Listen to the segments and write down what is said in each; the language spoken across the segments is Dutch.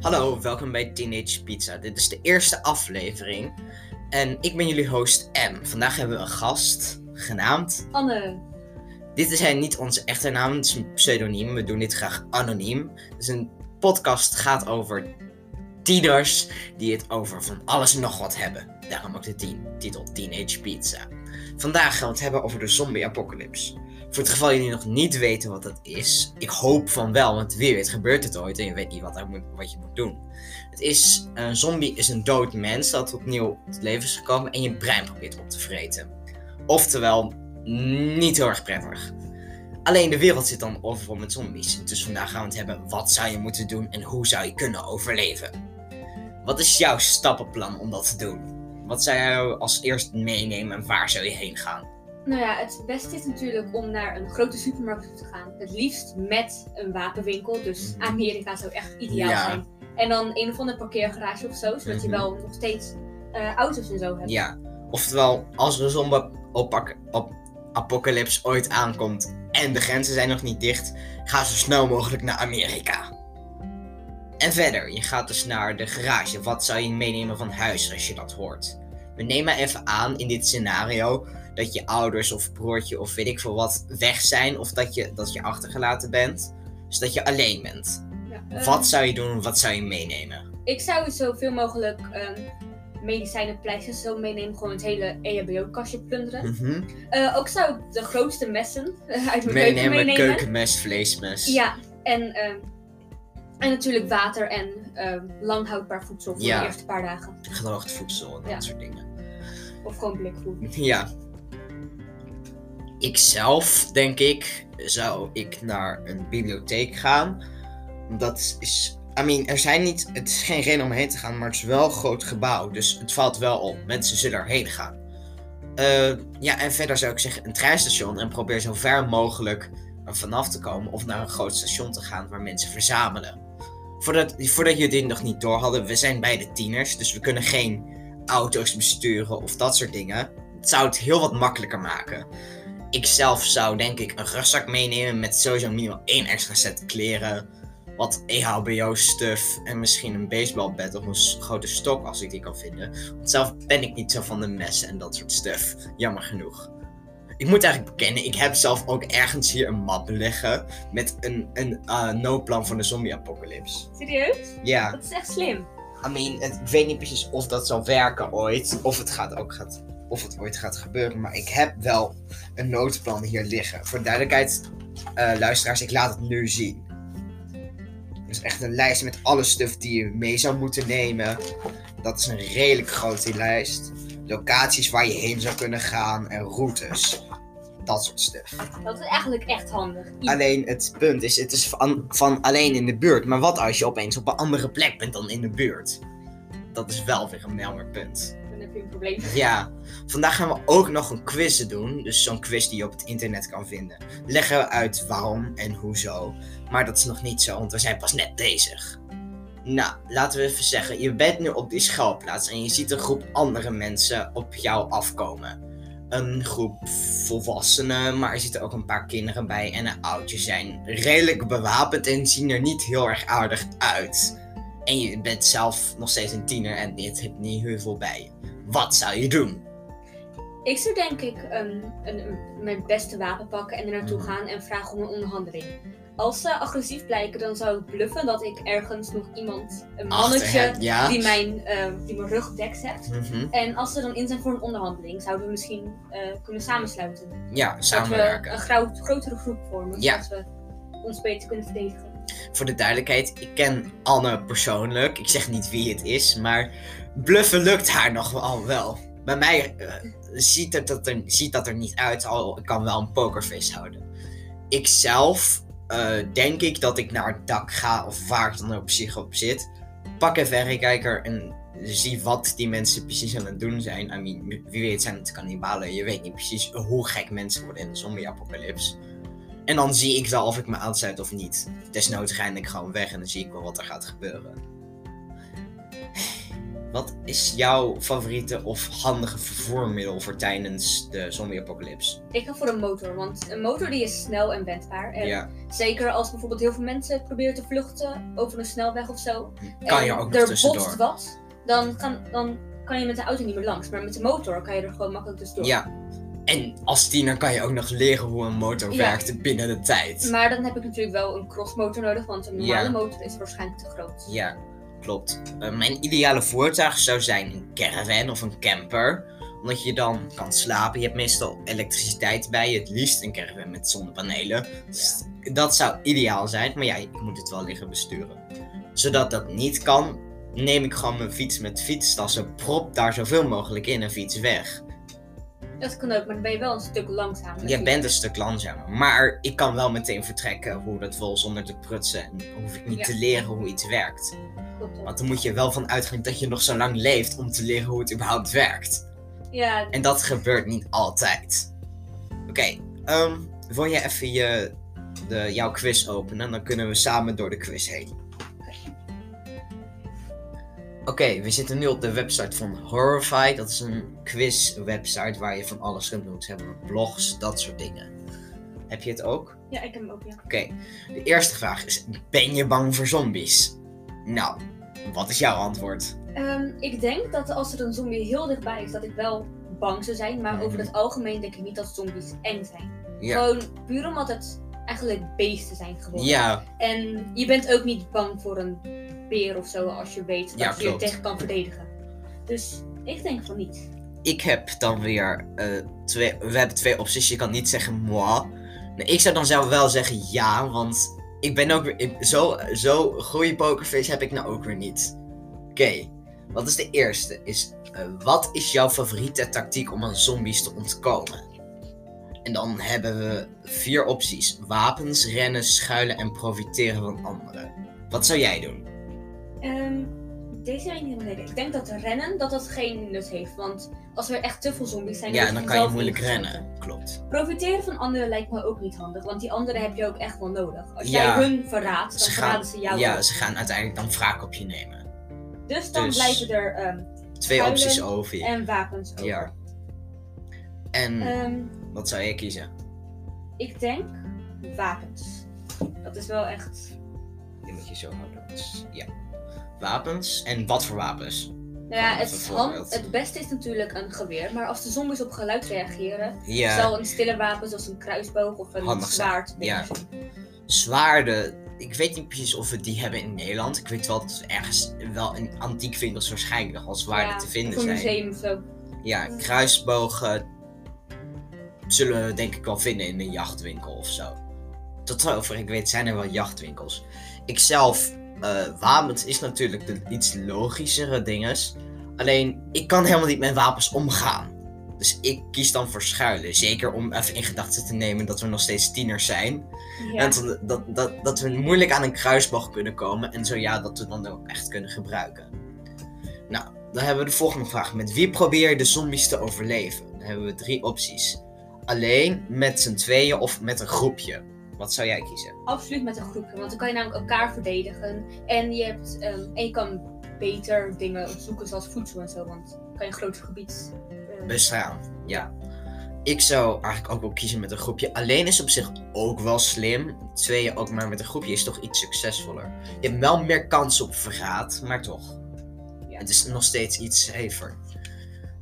Hallo, welkom bij Teenage Pizza. Dit is de eerste aflevering. En ik ben jullie host M. Vandaag hebben we een gast, genaamd. Anne. Dit is niet onze echte naam, het is een pseudoniem. We doen dit graag anoniem. Dus een podcast gaat over tieners die het over van alles en nog wat hebben. Daarom ook de titel Teenage Pizza. Vandaag gaan we het hebben over de zombie-apocalypse. Voor het geval jullie nog niet weten wat dat is, ik hoop van wel, want wie weet gebeurt het ooit en je weet niet wat, moet, wat je moet doen. Het is, een zombie is een dood mens dat opnieuw tot leven is gekomen en je brein probeert op te vreten. Oftewel, niet heel erg prettig. Alleen de wereld zit dan overvol met zombies. Dus vandaag gaan we het hebben, wat zou je moeten doen en hoe zou je kunnen overleven? Wat is jouw stappenplan om dat te doen? Wat zou jij als eerst meenemen en waar zou je heen gaan? Nou ja, het beste is natuurlijk om naar een grote supermarkt te gaan. Het liefst met een wapenwinkel. Dus Mhm. Amerika zou echt ideaal Ja. zijn. En dan een of andere parkeergarage of zo, zodat je Mhm. wel nog steeds eh, auto's en zo hebt. Ja, oftewel, als een zombie-apocalypse ooit aankomt en de grenzen zijn nog niet dicht, ga zo snel mogelijk naar Amerika. En verder, je gaat dus naar de garage. Wat zou je meenemen van huis als je dat hoort? We nemen even aan in dit scenario dat je ouders of broertje of weet ik veel wat weg zijn of dat je, dat je achtergelaten bent. Dus dat je alleen bent. Ja, Wat zou je doen? Wat zou je meenemen? Ik zou zoveel mogelijk ehm, medicijnen, pleisters zo meenemen. Gewoon het hele EHBO-kastje plunderen. Mhm. Eh, ook zou ik de grootste messen eh, uit mijn keuken Meenemen, meenemen. keukenmes, vleesmes. Ja, en, ehm, en natuurlijk water en ehm, lang houdbaar voedsel voor Ja. de eerste paar dagen. gedroogd voedsel en dat Ja. soort dingen. Of gewoon blikvoer. Ja. Ikzelf, denk ik, zou ik naar een bibliotheek gaan. Dat is. I mean, er zijn niet. Het is geen reden om heen te gaan, maar het is wel een groot gebouw. Dus het valt wel op. Mensen zullen erheen gaan. Eh, ja, en verder zou ik zeggen een treinstation. En probeer zo ver mogelijk er vanaf te komen. Of naar een groot station te gaan waar mensen verzamelen. Voordat, voordat jullie dit nog niet door hadden, we zijn beide tieners. Dus we kunnen geen auto's besturen of dat soort dingen. Het zou het heel wat makkelijker maken. Ik zelf zou denk ik een rugzak meenemen met sowieso minimaal één extra set kleren. Wat EHBO-stuff en misschien een baseballbat of een grote stok als ik die kan vinden. Want zelf ben ik niet zo van de messen en dat soort stuff. Jammer genoeg. Ik moet eigenlijk bekennen, ik heb zelf ook ergens hier een map liggen met een, een eh, noodplan voor de zombie-apocalypse. Serieus? Ja. Dat is echt slim. I mean, het, ik weet niet precies of dat zal werken ooit. Of het, gaat ook gaat, of het ooit gaat gebeuren. Maar ik heb wel een noodplan hier liggen. Voor de duidelijkheid, eh, luisteraars, ik laat het nu zien. Dus echt een lijst met alle stuff die je mee zou moeten nemen. Dat is een redelijk grote lijst. Locaties waar je heen zou kunnen gaan en routes. Dat soort stuff. Dat is eigenlijk echt handig. I- Alleen het punt is, het is van, van alleen in de buurt. Maar wat als je opeens op een andere plek bent dan in de buurt? Dat is wel weer een melmer punt. Heb probleem. Ja, vandaag gaan we ook nog een quiz doen. Dus zo'n quiz die je op het internet kan vinden. Leggen we uit waarom en hoezo. Maar dat is nog niet zo, want we zijn pas net bezig. Nou, laten we even zeggen, je bent nu op die schuilplaats en je ziet een groep andere mensen op jou afkomen. Een groep volwassenen, maar er zitten ook een paar kinderen bij en een oudje zijn redelijk bewapend en zien er niet heel erg aardig uit. En je bent zelf nog steeds een tiener en dit hebt niet heel veel bij je. Wat zou je doen? Ik zou denk ik een, een, een- mijn beste wapen pakken en er naartoe Mhm. gaan en vragen om een onderhandeling. Als ze agressief blijken, dan zou ik bluffen dat ik ergens nog iemand, een mannetje, hem, ja? die, mijn, eh, die mijn rug dekt heeft. Mhm. En als ze dan in zijn voor een onderhandeling, zouden we misschien eh, kunnen samensluiten. Ja, Dat we samenwerken. een grotere groep vormen, Ja. zodat we ons beter kunnen verdedigen. Voor de duidelijkheid, ik ken Anne persoonlijk. Ik zeg niet wie het is, maar bluffen lukt haar nog wel. Bij mij eh, ziet, het dat er, ziet dat er niet uit, al ik kan wel een pokerface houden. Ik zelf eh, denk ik dat ik naar het dak ga, of waar ik dan ook precies op zit. Pak een verrekijker en zie wat die mensen precies aan het doen zijn. I mean, wie weet zijn het kannibalen. Je weet niet precies hoe gek mensen worden in de zombie-apocalypse. En dan zie ik wel of ik me aansluit of niet. Desnoods rijd ik gewoon weg en dan zie ik wel wat er gaat gebeuren. wat is jouw favoriete of handige vervoermiddel voor tijdens de zombie-apocalypse? Ik ga voor een motor, want een motor die is snel en wendbaar. En Ja, zeker als bijvoorbeeld heel veel mensen proberen te vluchten over een snelweg of zo. kan en je ook nog er tussendoor. botst wat, dan kan, dan kan je met de auto niet meer langs. Maar met de motor kan je er gewoon makkelijk tussendoor. Ja. En als tiener kan je ook nog leren hoe een motor Ja. werkt binnen de tijd. Maar dan heb ik natuurlijk wel een crossmotor nodig, want een normale Ja. motor is waarschijnlijk te groot. Ja, klopt. Eh, mijn ideale voertuig zou zijn een caravan of een camper. Omdat je dan kan slapen. Je hebt meestal elektriciteit bij je. Het liefst een caravan met zonnepanelen. Dus dat zou ideaal zijn. Maar ja, ik moet het wel liggen besturen. Zodat dat niet kan, neem ik gewoon mijn fiets met fietstassen. Prop daar zoveel mogelijk in en fiets weg. Dat kan ook, maar dan ben je wel een stuk langzamer. Je bent een stuk langzamer. Maar ik kan wel meteen vertrekken hoe dat wil zonder te prutsen. En dan hoef ik niet Ja. te leren hoe iets werkt. Klopt. Want dan moet je wel van uitgaan dat je nog zo lang leeft om te leren hoe het überhaupt werkt. Ja, En dat gebeurt niet altijd. Oké, ehm, wil je even je, de, jouw quiz openen? Dan kunnen we samen door de quiz heen. Oké, we zitten nu op de website van Horrify. Dat is een quiz-website waar je van alles kunt doen. Ze hebben blogs, dat soort dingen. Heb je het ook? ja, ik heb hem ook, ja. Oké, de eerste vraag is: Ben je bang voor zombies? Nou, wat is jouw antwoord? Ehm, ik denk dat als er een zombie heel dichtbij is, dat ik wel bang zou zijn. Maar over Mhm. het algemeen denk ik niet dat zombies eng zijn. Ja. Gewoon puur omdat het eigenlijk beesten zijn geworden. Ja, En je bent ook niet bang voor een beer of zo als je weet dat Ja, je je tegen kan verdedigen. Dus ik denk van niet. ik heb dan weer eh, twee. We hebben twee opties. Je kan niet zeggen moi. Nee, ik zou dan zelf wel zeggen ja, want ik ben ook weer. ik- zo, zo goede pokerface heb ik nou ook weer niet. Oké, wat is de eerste? Is, eh, wat is jouw favoriete tactiek om aan zombies te ontkomen? En dan hebben we vier opties: wapens, rennen, schuilen en profiteren van anderen. Wat zou jij doen? Ehm, deze ik niet helemaal. Ik denk dat rennen dat dat geen nut heeft. Want als er echt te veel zombies zijn, Ja, dan kan je moeilijk rennen. Klopt. Profiteren van anderen lijkt me ook niet handig, want die anderen heb je ook echt wel nodig. Als Ja. jij hun verraadt, dan Ze verraden gaan, ze jou ja, ook. ze gaan uiteindelijk dan wraak op je nemen. Dus dan dus- blijven er ehm, Twee opties over. en wapens over. Ja. En wat zou jij kiezen? ik denk wapens. Dat is wel echt... Die moet je zo houden. Dus, ja. Wapens. En wat voor wapens? Nou ja, het, hand- het beste is natuurlijk een geweer, maar als de zombies op geluid reageren, Ja. zal een stille wapen zoals een kruisboog of een Handig zwaard Ja. Zwaarden. Ik weet niet precies of we die hebben in Nederland. Ik weet wel dat er ergens wel in antiekwinkels waarschijnlijk nog wel zwaarden Ja, te vinden Voor zijn. museum of zo. Ja, kruisbogen zullen we denk ik wel vinden in een jachtwinkel of zo. Tot zover ik weet zijn er wel jachtwinkels. Ik zelf, eh, wapens is natuurlijk de iets logischere dinges. Alleen, ik kan helemaal niet met wapens omgaan. Dus ik kies dan voor schuilen. Zeker om even in gedachten te nemen dat we nog steeds tieners zijn. Ja. En dat, dat, dat, dat we moeilijk aan een kruisboog kunnen komen. En zo ja, dat we dan ook echt kunnen gebruiken. Nou, dan hebben we de volgende vraag. Met wie probeer je de zombies te overleven? Dan hebben we drie opties. Alleen, met z'n tweeën of met een groepje. Wat zou jij kiezen? Absoluut met een groepje, want dan kan je namelijk elkaar verdedigen. En je, hebt, ehm, en je kan beter dingen zoeken zoals voedsel en zo, want dan kan je een groter gebied. eh, Bestaan. Ja. Ik zou eigenlijk ook wel kiezen met een groepje. Alleen is op zich ook wel slim. Tweeën ook maar met een groepje is toch iets succesvoller. Je hebt wel meer kans op verraad, maar toch. Ja. Het is nog steeds iets safer.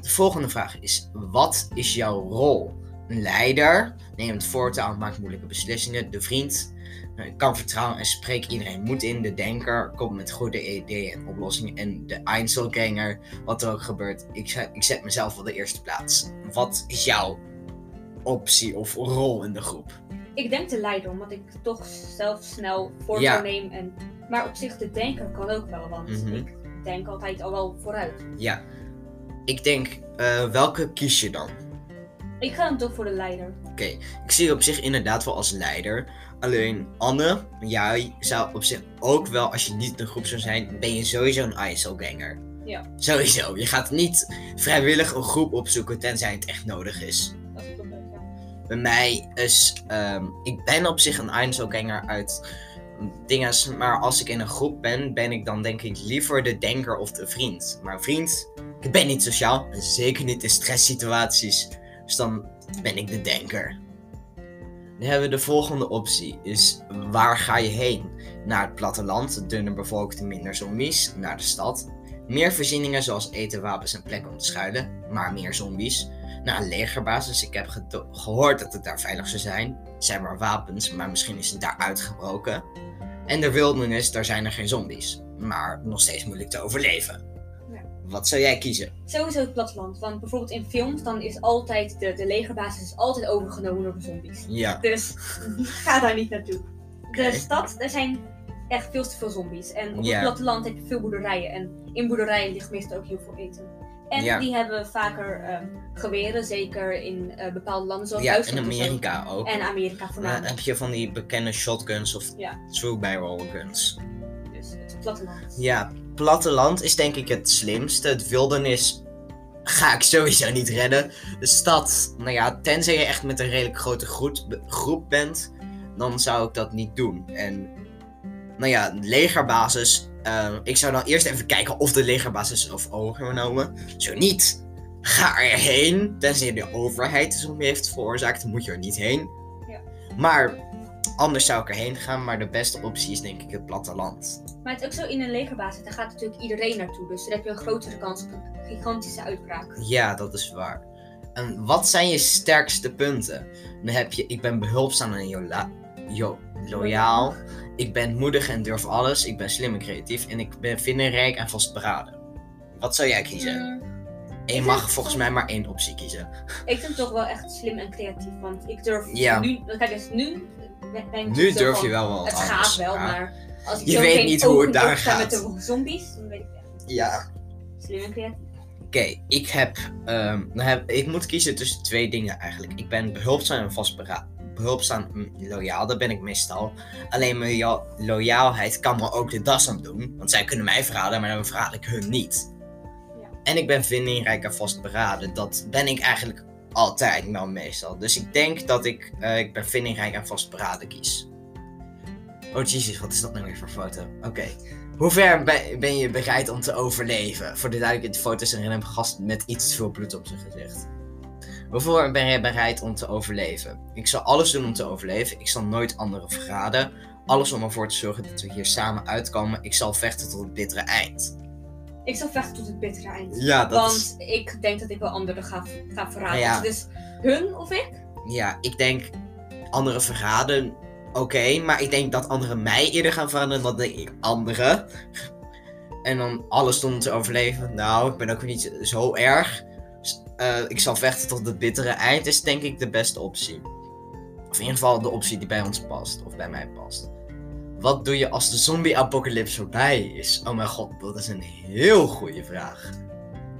De volgende vraag is: wat is jouw rol? Een leider neemt voortouw, maakt moeilijke beslissingen. De vriend eh, kan vertrouwen en spreekt iedereen moed in. De denker komt met goede ideeën en oplossingen. En de Einzelganger, wat er ook gebeurt, ik, zet- ik zet mezelf op de eerste plaats. Wat is jouw optie of rol in de groep? Ik denk de leider, omdat ik toch zelf snel voortouw Ja. neem. En, maar op zich, de denker kan ook wel, want Mhm. ik denk altijd al wel vooruit. Ja, ik denk, eh, welke kies je dan? Ik ga dan toch voor de leider. Oké, ik zie je op zich inderdaad wel als leider. Alleen Anne, jij zou op zich ook wel, als je niet in een groep zou zijn, ben je sowieso een ISO-ganger. Ja. Sowieso. Je gaat niet vrijwillig een groep opzoeken tenzij het echt nodig is. Dat is ja. Bij mij is, ehm, ik ben op zich een ISO-ganger uit ding is, maar als ik in een groep ben, ben ik dan denk ik liever de denker of de vriend. Maar vriend, ik ben niet sociaal, en zeker niet in stresssituaties. Dus dan ben ik de denker. Dan hebben we de volgende optie, is waar ga je heen? Naar het platteland, dunner bevolkte, minder zombies. Naar de stad, meer voorzieningen zoals eten, wapens en plekken om te schuilen, maar meer zombies. Naar een legerbasis, ik heb gehoord dat het daar veilig zou zijn. Er zijn maar wapens, maar misschien is het daar uitgebroken. En de wildernis, daar zijn er geen zombies. Maar nog steeds moeilijk te overleven. Wat zou jij kiezen? Sowieso het platteland. Want bijvoorbeeld in films, dan is altijd de, de legerbasis is altijd overgenomen door de zombies. Ja. Dus ga daar niet naartoe. De stad, er zijn echt veel te veel zombies. En op het platteland heb je veel boerderijen. En in boerderijen ligt meestal ook heel veel eten. En die hebben vaker ehm, geweren, zeker in eh, bepaalde landen zoals Ja, Duitsland. zo. Amerika ook. En Amerika Dan voornamelijk. heb je van die bekende shotguns of Ja. true barrel guns. Dus het platteland. Ja, platteland is denk ik het slimste. Het wildernis ga ik sowieso niet redden. De stad, nou ja, tenzij je echt met een redelijk grote groep, bent, dan zou ik dat niet doen. En, nou ja, legerbasis. eh, ik zou dan eerst even kijken of de legerbasis is of overgenomen. Zo niet, ga erheen. Tenzij de overheid het zombie heeft veroorzaakt, moet je er niet heen. Ja. Maar anders zou ik erheen gaan, maar de beste optie is denk ik het platteland. Maar het is ook zo in een legerbasis, daar gaat natuurlijk iedereen naartoe. Dus dan heb je een grotere kans op een gigantische uitbraak. Ja, dat is waar. En wat zijn je sterkste punten? Dan heb je, ik ben behulpzaam en jola- jo- loyaal. Ik ben moedig en durf alles. Ik ben slim en creatief. En ik ben vindingrijk en vastberaden. Wat zou jij kiezen? Mm, En je ik mag volgens mij maar één optie kiezen. ik vind het toch wel echt slim en creatief. Want ik durf Ja. nu... Kijk eens, nu... Nu durf van, je wel wel wat Het gaat wel, maar- maar... Als ik Je zo weet niet hoe het daar gaat. met de zombies, dan weet ik echt Ja. slim en creatief. Oké, ik heb, ehm, dan heb... Ik moet kiezen tussen twee dingen eigenlijk. Ik ben behulpzaam en vastberaden. Behulpzaam en loyaal, dat ben ik meestal. Alleen mijn lo- loyaalheid kan me ook de das aan doen. Want zij kunnen mij verraden, maar dan verraad ik hun niet. Ja. En ik ben vindingrijk en vastberaden. Dat ben ik eigenlijk altijd, wel meestal. Dus ik denk dat ik, eh, ik ben vindingrijk en vastberaden kies. Oh jezus, wat is dat nou weer voor foto? Oké. Hoe ver ben, je bereid om te overleven? Voor de duidelijkheid, de foto is een gast met iets te veel bloed op zijn gezicht. Hoe ver ben je bereid om te overleven? Ik zal alles doen om te overleven. Ik zal nooit anderen verraden. Alles om ervoor te zorgen dat we hier samen uitkomen. Ik zal vechten tot het bittere eind. Ik zal vechten tot het bittere eind. Ja, dat Want is... ik denk dat ik wel anderen ga, ga verraden. Ja. Dus hun of ik? Ja, ik denk anderen verraden. Oké, maar ik denk dat anderen mij eerder gaan verraden dan denk ik anderen. En dan alles om te overleven. Nou, ik ben ook weer niet zo erg. Eh, ik zal vechten tot het bittere eind. Is denk ik de beste optie. Of in ieder geval de optie die bij ons past. Of bij mij past. Wat doe je als de zombie-apocalypse voorbij is? Oh mijn god, dat is een heel goede vraag.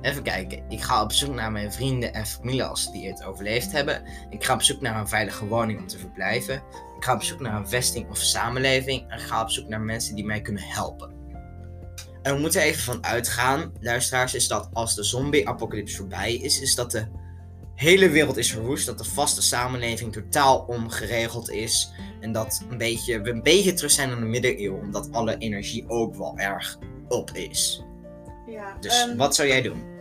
Even kijken. Ik ga op zoek naar mijn vrienden en familie als die het overleefd hebben. Ik ga op zoek naar een veilige woning om te verblijven. Ik ga op zoek naar een vesting of samenleving. En ik ga op zoek naar mensen die mij kunnen helpen. En we moeten even van uitgaan, luisteraars, is dat als de zombie-apocalypse voorbij is, is dat de hele wereld is verwoest. Dat de vaste samenleving totaal ongeregeld is. En dat een beetje, we een beetje terug zijn aan de middeleeuwen, omdat alle energie ook wel erg op is. Ja. Dus ehm, wat zou jij doen?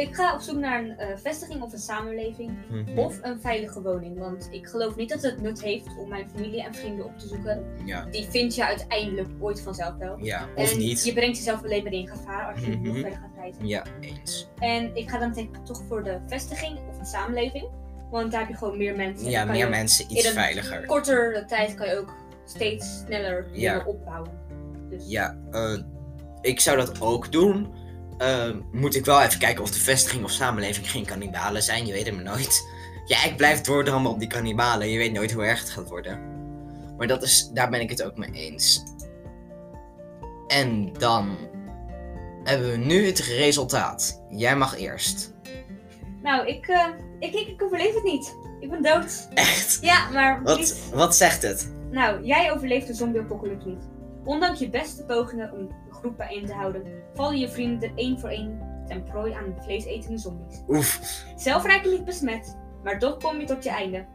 Ik ga op zoek naar een eh, vestiging of een samenleving. Mhm. Of een veilige woning. Want ik geloof niet dat het nut heeft om mijn familie en vrienden op te zoeken. Ja, Die vind je uiteindelijk ooit vanzelf wel. ja, of en niet. je brengt jezelf alleen maar in gevaar als je Mhm. nog verder gaat reizen. Ja, eens. En ik ga dan denk ik toch voor de vestiging of een samenleving. Want daar heb je gewoon meer mensen. En Ja, meer mensen, iets in veiliger. korter tijd kan je ook steeds sneller Ja. opbouwen. Dus Ja, eh, ik zou dat ook doen. Eh, moet ik wel even kijken of de vestiging of samenleving geen kannibalen zijn. Je weet het maar nooit. Ja, ik blijf doordrammen op die kannibalen. Je weet nooit hoe erg het gaat worden. Maar dat is, daar ben ik het ook mee eens. En dan hebben we nu het resultaat. Jij mag eerst. Nou, ik, eh, ik, ik, ik overleef het niet. Ik ben dood. Echt? Ja, maar Wat, wat zegt het? Nou, jij overleeft de zombie-apocalypse niet. Ondanks je beste pogingen om de groep bijeen te houden, vallen je vrienden één voor één ten prooi aan vleesetende zombies. Oef. Zelf raak je niet besmet, maar toch kom je tot je einde.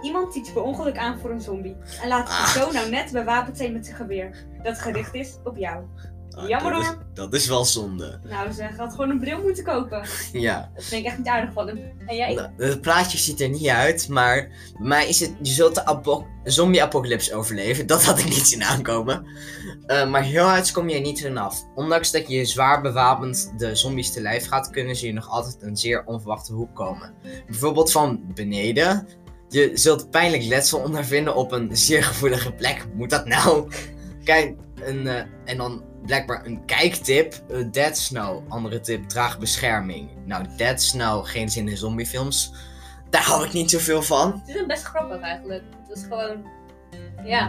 Iemand tiet per ongeluk aan voor een zombie. En laat de Ah. persoon nou net bewapend zijn met zijn geweer. Dat gericht is op jou. Ah, Jammer dat, is, hoor. dat is wel zonde. Nou, ze had gewoon een bril moeten kopen. Ja. Dat vind ik echt niet aardig van hem. En jij? Nou, het plaatje ziet er niet uit, maar bij mij is het, je zult de apo- zombie-apocalypse overleven. Dat had ik niet zien aankomen. Eh, maar heel hard kom je er niet vanaf. Ondanks dat je zwaar bewapend de zombies te lijf gaat, kunnen ze je nog altijd een zeer onverwachte hoek komen. Bijvoorbeeld van beneden. Je zult pijnlijk letsel ondervinden op een zeer gevoelige plek. Moet dat nou? Kijk, een, eh, en dan blijkbaar een kijktip. eh, Dead Snow. Andere tip, draag bescherming. Nou, Dead Snow, geen zin in zombiefilms. Daar hou ik niet zoveel van. Het is best grappig eigenlijk. Het is gewoon... Ja.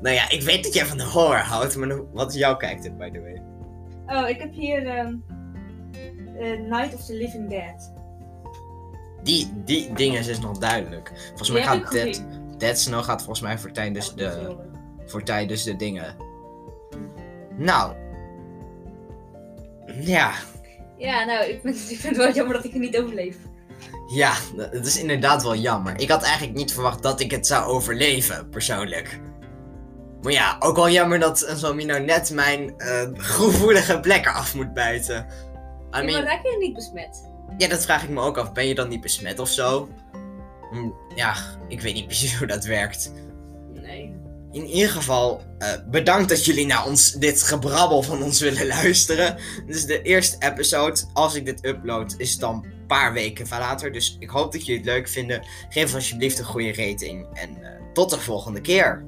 Nou ja, ik weet dat jij van de horror houdt, maar wat is jouw kijktip, by the way? Oh, ik heb hier ehm, eh, Night of the Living Dead. Die, die dingen is dus nog duidelijk. Volgens mij gaat Dead. Dead Snow gaat volgens mij voor tijdens de, voor tijdens de dingen. Nou. Ja, Ja, nou, ik vind, ik vind het wel jammer dat ik er niet overleef. ja, het is inderdaad wel jammer. Ik had eigenlijk niet verwacht dat ik het zou overleven, persoonlijk. Maar ja, ook wel jammer dat een nou net mijn eh, gevoelige plekken af moet bijten. I Ja, maar raak je niet besmet? Ja, dat vraag ik me ook af. Ben je dan niet besmet of zo? Hm, Ja, ik weet niet precies hoe dat werkt. In ieder geval, eh, bedankt dat jullie naar ons dit gebrabbel van ons willen luisteren. Dit is de eerste episode. Als ik dit upload, is dan een paar weken van later. Dus ik hoop dat jullie het leuk vinden. Geef alsjeblieft een goede rating. En eh, tot de volgende keer.